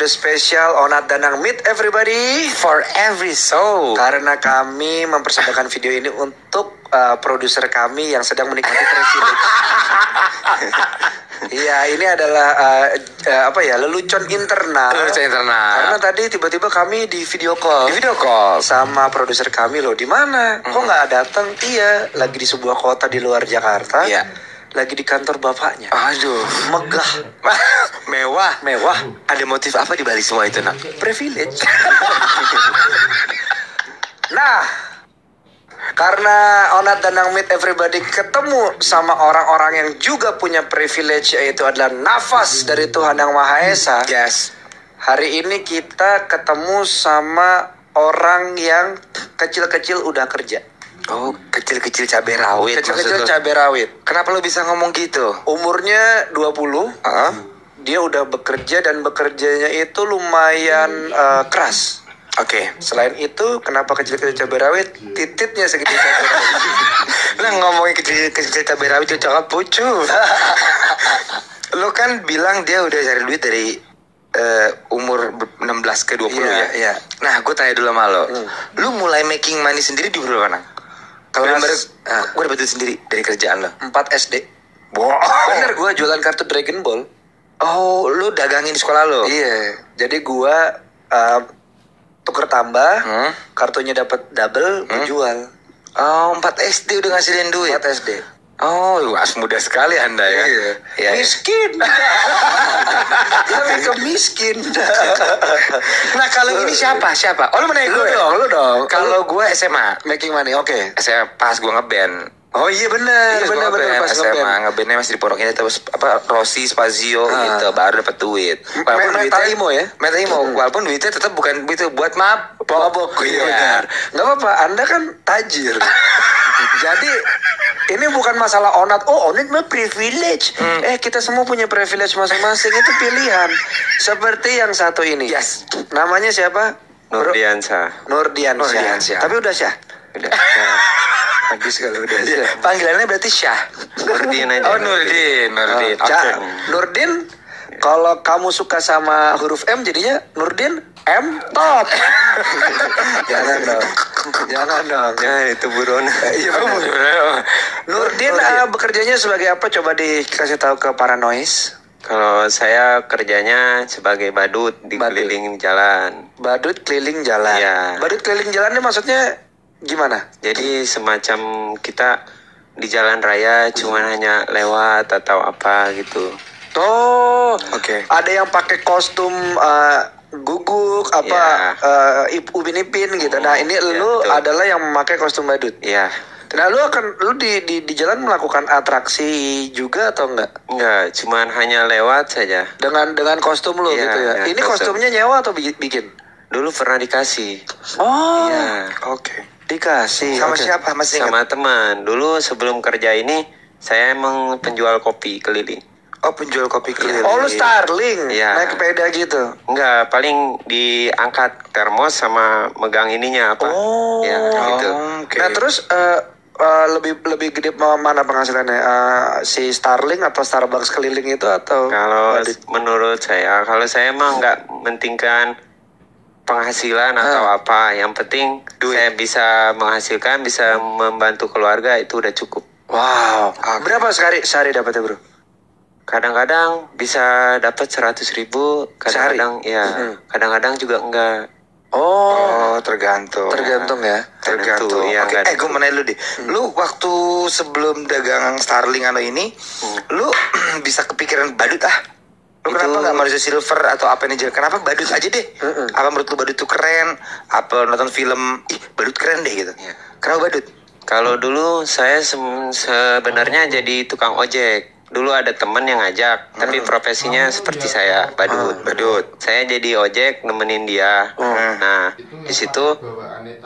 episode spesial Onat Danang Meet Everybody For every soul. Karena kami mempersembahkan video ini untuk uh, produser kami yang sedang menikmati privilege Iya ini adalah uh, uh, apa ya lelucon internal Lelucon internal. Karena tadi tiba-tiba kami di video call Di video call. sama produser kami loh di mana kok nggak datang iya lagi di sebuah kota di luar Jakarta Iya. Lagi di kantor bapaknya Aduh. megah Mewah. mewah Ada motif apa di balik semua itu, nak? privilege nah karena Onat dan Nang Meet Everybody ketemu sama orang-orang yang juga punya privilege yaitu adalah nafas dari Tuhan Yang Maha Esa. Yes. Hari ini kita ketemu sama orang yang kecil-kecil udah kerja. Oh, kecil-kecil cabai rawit. Kecil-kecil cabai rawit. Kenapa lu bisa ngomong gitu? Umurnya 20, Hah? dia udah bekerja dan bekerjanya itu lumayan eh, keras. Oke. Selain itu, kenapa kecil-kecil cabai rawit? Tititnya segede cabai rawit. Lah ngomongin kecil-kecil cabai rawit itu cakap pucu. lu kan bilang dia udah cari duit dari eh, umur 16 ke 20 Iya, ya? iya. Nah, gue tanya dulu sama lo. Hmm. Lu mulai making money sendiri di umur berapa, Nang? Kalau Kelas- bener, ah. gue dapet duit sendiri dari kerjaan lo. 4 SD. Wow. Bener, gue jualan kartu Dragon Ball. Oh, lu dagangin di sekolah lo? Iya, jadi gue eh, tuker tambah, Hmm? kartunya dapat double, gue jual. Oh, 4 SD udah ngasilin duit. 4 SD. Oh, luas muda sekali Anda ya. Iya. Iya. Miskin. Lebih ke miskin. Nah, kalau ini siapa? Siapa? Oh, lu menanya lu gue. dong, lu dong. Kalau gue SMA, making money, oke. SMA pas gue ngeband. Oh iya benar, Iya, benar benar pas SMA ngeband. ngebandnya masih di pondok ini terus apa Rossi Spazio Ah. gitu baru dapat duit. Me- Metalimo ya? Metalimo walaupun duitnya tetap bukan itu buat map Mabok, iya benar. Nggak apa-apa, Anda kan tajir. Jadi ini bukan masalah onat. Oh, onat mah privilege. Hmm. Eh, kita semua punya privilege masing-masing. Itu pilihan. Seperti yang satu ini. Yes. Namanya siapa? Bro? Nurdiansa. Nurdiansyah. Nurdiansyah. Tapi udah Syah. Udah. Habis kalau udah Syah. Panggilannya berarti Syah. Nurdin aja. Oh Nurdin, Nurdin. Ah, Oke. Ca- Nurdin, kalau kamu suka sama huruf M jadinya Nurdin M top. Jangan dong. Jangan dong. Ya itu buron. Iya benar. Nurdin eh, bekerjanya sebagai apa? Coba dikasih tahu ke para noise. Kalau saya kerjanya sebagai badut di Badut. keliling jalan. Badut keliling jalan. Iya. Badut keliling jalan ini maksudnya gimana? Jadi semacam kita di jalan raya cuman hanya lewat atau apa gitu. Oh, Oke. Ada yang pakai kostum eh, guguk apa eh, ip- upin ipin gitu. Nah ini Iya, lu betul. adalah yang memakai kostum badut. Iya. Nah lu akan lu di di, di jalan melakukan atraksi juga atau enggak? Enggak, cuman hanya lewat saja. Dengan dengan kostum lu Iya, gitu ya. iya, Ini kostum. kostumnya nyewa atau bi- bikin? Dulu pernah dikasih. Oh, Iya. Oke. Dikasih. Sama Oke. siapa? Masih ingat? Sama teman. Dulu sebelum kerja ini saya emang penjual kopi keliling. Oh penjual kopi keliling. Oh lu Starling, Iya. naik sepeda gitu. Enggak, paling diangkat termos sama megang ininya apa. Oh. Ya, gitu. Oke. Nah terus eh, eh, lebih lebih gede ma- mana penghasilannya? Eh, si Starling atau Starbucks keliling itu atau? Kalau menurut saya, kalau saya emang nggak mentingkan penghasilan atau Ah. apa, yang penting saya bisa menghasilkan, bisa membantu keluarga itu udah cukup. Wow. Berapa sehari sehari dapatnya bro? Kadang-kadang bisa dapat 100 ribu, kadang-kadang ya, Hmm. kadang-kadang juga enggak. Oh, Oh tergantung. tergantung ya. Tergantung. Iya, Oke. nggak Eh gue mau nanya lu deh. Lu waktu sebelum dagang Starling atau ini, lu bisa kepikiran badut ah? Lu Itu- kenapa nggak manusia silver atau apa nih aja? Kenapa badut aja deh? Mm-mm. Apa menurut lu badut tuh keren? Apa nonton film? Ih badut keren deh gitu. Iya. Kenapa badut? Kalau dulu saya sebenarnya jadi tukang ojek. Dulu ada teman yang ngajak, tapi profesinya seperti saya, badut. Badut. Saya jadi ojek nemenin dia. Hmm. Nah, di situ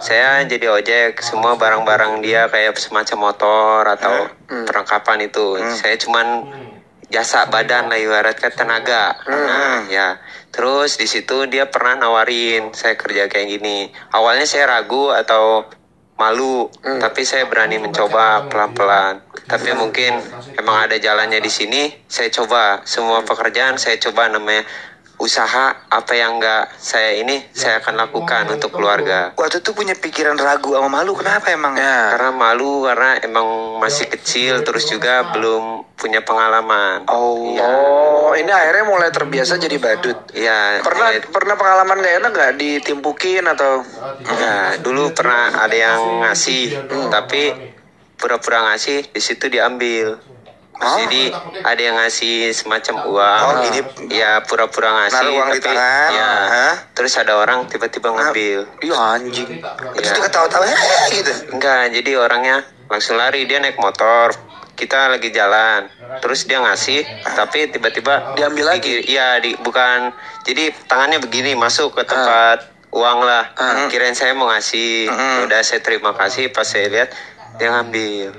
saya jadi ojek, semua barang-barang dia kayak semacam motor atau perlengkapan itu. Saya cuman jasa badan lah ibaratkan tenaga. Nah, ya. Terus di situ dia pernah nawarin saya kerja kayak gini. Awalnya saya ragu atau malu, tapi saya berani mencoba pelan-pelan. Tapi mungkin emang ada jalannya di sini, saya coba semua pekerjaan saya coba namanya usaha apa yang enggak saya ini saya akan lakukan untuk keluarga Waktu itu punya pikiran ragu sama malu kenapa emang? Ya. karena malu karena emang masih kecil terus juga belum punya pengalaman Oh. Oh, ini akhirnya mulai terbiasa jadi badut. Iya, Pernah mulai- pernah pengalaman gak enak nggak ditimpukin atau Ya, dulu pernah ada yang ngasih, tapi pura-pura ngasih, di situ diambil. Jadi ada yang ngasih semacam uang, Oh, gini. ya pura-pura ngasih, Naruh uang di tapi tangan, ya, hah? terus ada orang tiba-tiba ngambil. Iya anjing. Terus Ya. ketawa-tawa gitu. Enggak, jadi orangnya langsung lari, dia naik motor, kita lagi jalan, terus dia ngasih, tapi tiba-tiba Diambil lagi? Di- Iya, di, bukan, jadi tangannya begini masuk ke tempat uang lah. Ah. Kirain saya mau ngasih, Hmm. udah saya terima kasih, pas saya lihat dia ngambil,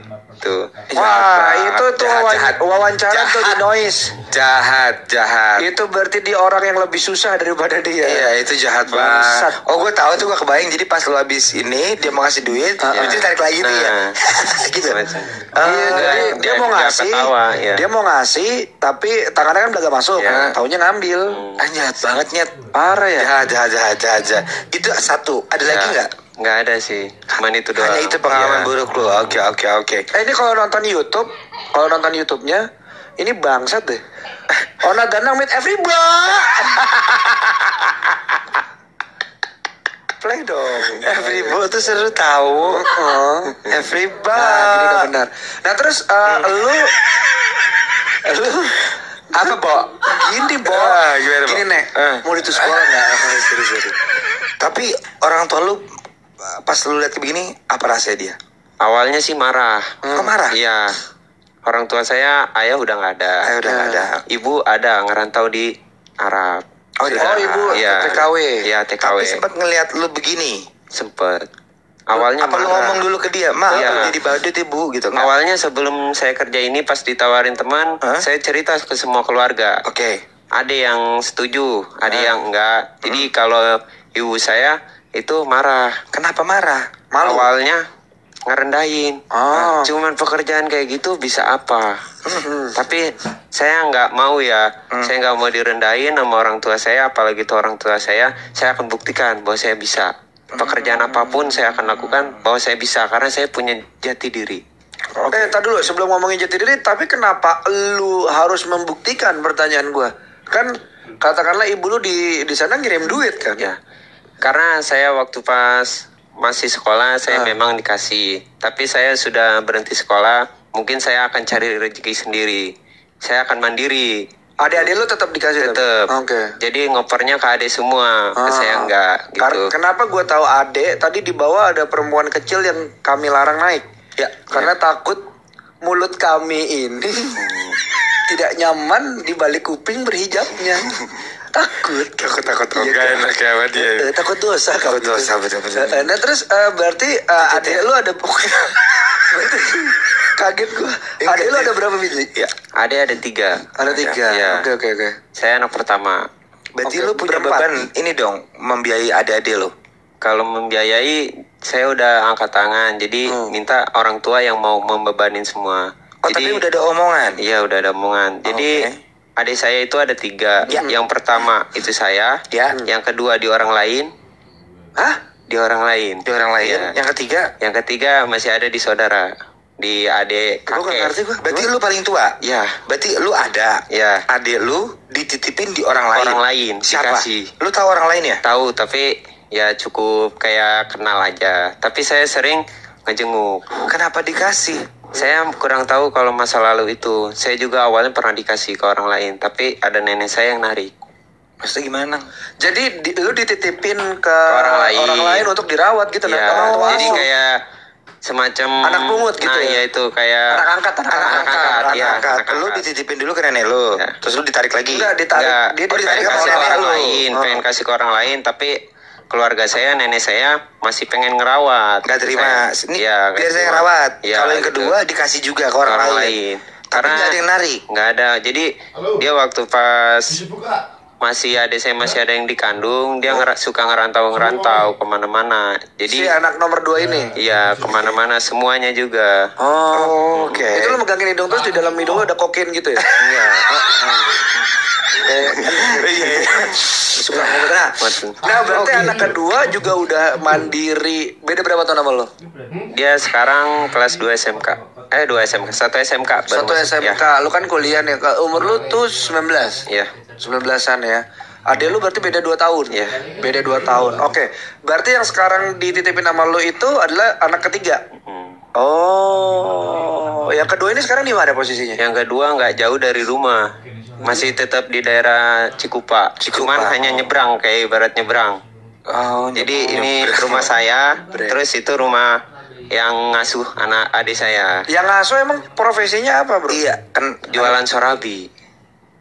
tuh. Wah, itu tuh jahat, wawan- jahat. wawancara tuh di Jahat. noise. Jahat, jahat. Itu berarti dia orang yang lebih susah daripada dia. Iya itu jahat banget. Oh gue tahu tuh gue kebayang. Jadi pas lu habis ini dia mau ngasih duit, Ah, itu tarik lagi ya. Nah. gitu. Semacam. Iya, Ah, jadi dia- dia, dia- mau dia ngasih, ketawa, ya. dia mau ngasih, tapi tangannya kan udah gak masuk, Ya. taunya ngambil. ah, jahat banget nyet. Parah ya. Jahat, jahat, jahat, jahat, jahat. Itu satu. Ada lagi Ya, nggak? Nggak ada sih, cuman itu doang. Hanya itu pengalaman Iya. buruk lu. Oke, oke, oke. Eh ini kalau nonton YouTube, kalau nonton YouTube-nya, ini bangsat deh. Ona Danang meet everybody. Play dong. Everybody tuh seru tahu. Oh. Everybody. Nah, udah benar. Nah terus eh, lu, lu Apa, Bo? gini bo, Ah, gimana, Bo? gini nek, Ah. mau itu sekolah nggak? Tapi orang tua lu pas lu lihat begini apa rasanya dia? Awalnya sih marah. Kok marah? Iya. Orang tua saya, ayah udah nggak ada. Ayah udah nggak ada. Ibu ada ngerantau di Arab. Oh, di Oh, ibu Iya. TKW. Iya, TKW. Tapi sempat ngelihat lu begini. Sempet. Awalnya apa lu marah. ngomong dulu ke dia, "Ma, Iya. aku jadi badut ibu" gitu nggak? Awalnya sebelum saya kerja ini pas ditawarin teman, Hah? saya cerita ke semua keluarga. Oke. Ada yang setuju, ada yang enggak. Jadi kalau ibu saya itu marah. Kenapa marah? Malu. Awalnya ngerendahin. Oh. Cuman pekerjaan kayak gitu bisa apa? Tapi saya nggak mau ya. Saya nggak mau direndahin sama orang tua saya, apalagi itu orang tua saya. Saya akan buktikan bahwa saya bisa. Pekerjaan apa pun saya akan lakukan bahwa saya bisa karena saya punya jati diri. Eh, tadi dulu sebelum ngomongin jati diri, tapi kenapa lu harus membuktikan pertanyaan gua? Kan katakanlah ibu lu di di sana ngirim duit kan? Ya, karena saya waktu pas masih sekolah saya Ah. memang dikasih, tapi saya sudah berhenti sekolah, mungkin saya akan cari rezeki sendiri. Saya akan mandiri, Adik-adik lu tetap dikasih tetap. Oke. Jadi ngopernya ke adik semua, ke Ah. saya enggak Kar- gitu. kenapa gua tahu adek tadi di bawah ada perempuan kecil yang kami larang naik? Ya, Karena takut mulut kami ini tidak nyaman di balik kuping berhijabnya. takut. takut takut Iya, enggak kan? enak ya sama dia. Eh, takut dosa Takut kami. dosa, betul, betul. Eh, Nah terus eh, berarti eh, adek lu ada Berarti kaget gua. Adek lu ada berapa biji? Ya. Adik ada tiga. Ada tiga. Iya. Oke oke oke. Saya anak pertama. Berarti Oke, lu punya beban ini dong membiayai adik-adik lu. Kalau membiayai, saya udah angkat tangan. Jadi Hmm. minta orang tua yang mau membebanin semua. Oh, Jadi, tapi udah ada omongan. Iya udah ada omongan. Jadi Oke. Adik saya itu ada tiga. Ya. Yang pertama itu saya. Ya. Yang kedua di orang lain. Hah? Di orang lain. Di orang lain. Iya. Yang ketiga, Yang ketiga masih ada di saudara. Di adik Gua gak kakek. ngerti gua. berarti lu paling tua. Ya. Berarti lu ada. Ya. Adik lu dititipin di orang lain. Orang lain, Siapa? dikasih. Lu tahu orang lain ya? Tahu tapi ya cukup kayak kenal aja. Tapi saya sering ngejenguk. Kenapa dikasih? Saya kurang tahu kalau masa lalu itu. Saya juga awalnya pernah dikasih ke orang lain, tapi ada nenek saya yang narik. Maksudnya gimana? Jadi di, lu dititipin ke, orang lain. untuk dirawat gitu nah. Ya, Orang tua jadi kayak semacam Anak pungut gitu Nah, ya? iya itu kayak anak angkat anak, Anak angkat. angkat, angkat, anak iya, angkat. anak Lu angkat. dititipin dulu ke nenek lu. Ya. Terus lu ditarik lagi. Enggak ditarik. Enggak, Dia Oh, ditarik ke orang lu. lain, Oh. pengen kasih ke orang lain, tapi keluarga saya, nenek saya masih pengen ngerawat. Gak terima. Saya- Ini Iya, biar saya terima. rawat. Iya, Kalau yang gitu. kedua dikasih juga ke orang, orang lain. Karena nggak ada yang narik. nggak ada. Jadi dia waktu pas masih ada saya masih ada yang dikandung, dia ngera- suka ngerantau-ngerantau ke mana-mana. Si Jadi anak nomor dua ini. iya ke mana-mana semuanya juga. Oh, Oke. Itu lu megangin hidung terus di dalam hidung ada kokain gitu ya? Iya. Eh, Iya. suka ngomong. Nah, nah berarti anak kedua juga udah mandiri. Beda berapa tahun sama lo? Dia sekarang kelas 2 SMK. Eh 2 SMK, satu SMK. Satu. SMK. Lu kan kuliah. Ke- Umur lu tuh 19. Ya. 19-an ya. Adek lu berarti beda 2 tahun. Iya. Beda 2 tahun. Oke. Berarti yang sekarang dititipin sama lu itu adalah anak ketiga. Oh, yang kedua ini sekarang di mana posisinya? Yang kedua nggak jauh dari rumah. Masih tetap di daerah Cikupa. Cuman hanya nyebrang kayak ibarat nyebrang. Oh, Jadi ini rumah saya, terus itu rumah yang ngasuh anak adik saya. Yang ngasuh emang profesinya apa, Bro? Iya, kan Jualan sorabi.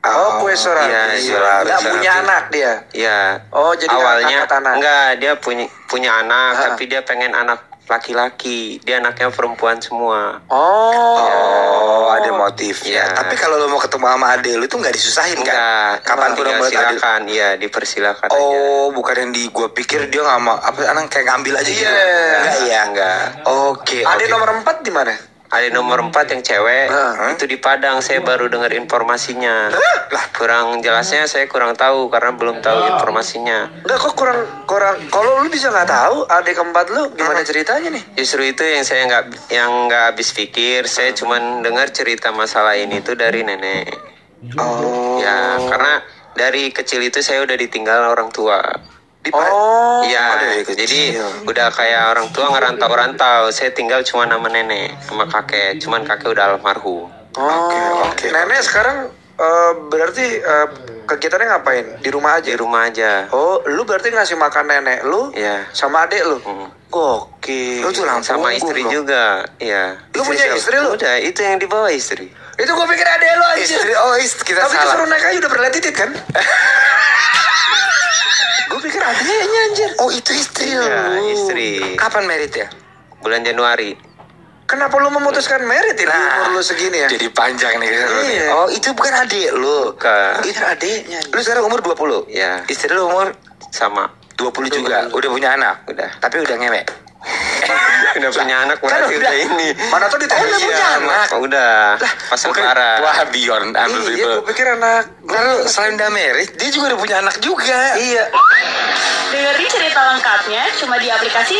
Oh, kue sorabi. Iya, jualan Nggak sorabi. punya anak dia. Ya. Oh, jadi awalnya anak. enggak, dia punya punya anak, Ah. tapi dia pengen anak laki-laki. Dia anaknya perempuan semua. Oh. Oh, ada motif ya. Iya. Tapi kalau lo mau ketemu sama ade lu itu nggak disusahin kan? Enggak. Kapan pun lo mau ade. silakan, iya dipersilakan aja. Oh, bukan yang di gua pikir dia nggak mau apa anak kayak ngambil aja gitu. Iya. Enggak ya. Enggak. Oke. Ada oke. nomor 4 di mana? Ada nomor 4 yang cewek, Ah. itu di Padang. Saya baru dengar informasinya. Lah, kurang jelasnya saya kurang tahu karena belum tahu informasinya. Enggak kok kurang kurang kalau lu bisa nggak tahu adik keempat lu gimana ceritanya nih? Justru itu yang saya nggak yang nggak habis pikir. Saya cuman dengar cerita masalah ini tuh dari nenek. Oh. Ya, karena dari kecil itu saya udah ditinggal orang tua. Di Oh. Iya, kecil. jadi udah kayak orang tua ngerantau-rantau. Saya tinggal cuma sama nenek, sama kakek. Cuman kakek udah almarhum. Oh. oke, Nenek sekarang eh, berarti eh, kegiatannya ngapain? Di rumah aja. Di rumah aja. Oh, lu berarti ngasih makan nenek lu Iya. sama adik lu? Hmm. Gokil. Lu tuh langsung Sama istri dong. juga. Iya. Lu punya siapa? istri lu? Udah, itu yang dibawa istri. Itu gue pikir adek lu aja. Istri, oh istri kita Tapi salah. disuruh naik aja udah pernah titit kan? pikir adeknya anjir. Oh itu istri lu. Iya, istri. Kapan merit ya? Bulan Januari. Kenapa lu memutuskan merit ini di umur lu segini ya? Jadi panjang nih. Iya. Oh itu bukan adik lu. Bukan. Itu adeknya. Lu sekarang umur 20? Ya, Istri lu umur sama. 20 juga. Udah punya anak? Udah. Tapi udah ngewek? Udah punya anak Kan berarti udah. udah ini. Mana tuh ditanya udah punya anak. Oh, udah. Pasang Bukan- parah. Wah beyond Iya, unbelievable. gue pikir anak. Lalu selain udah merit, dia juga udah punya anak juga. Iya. Dengerin cerita lengkapnya cuma di aplikasi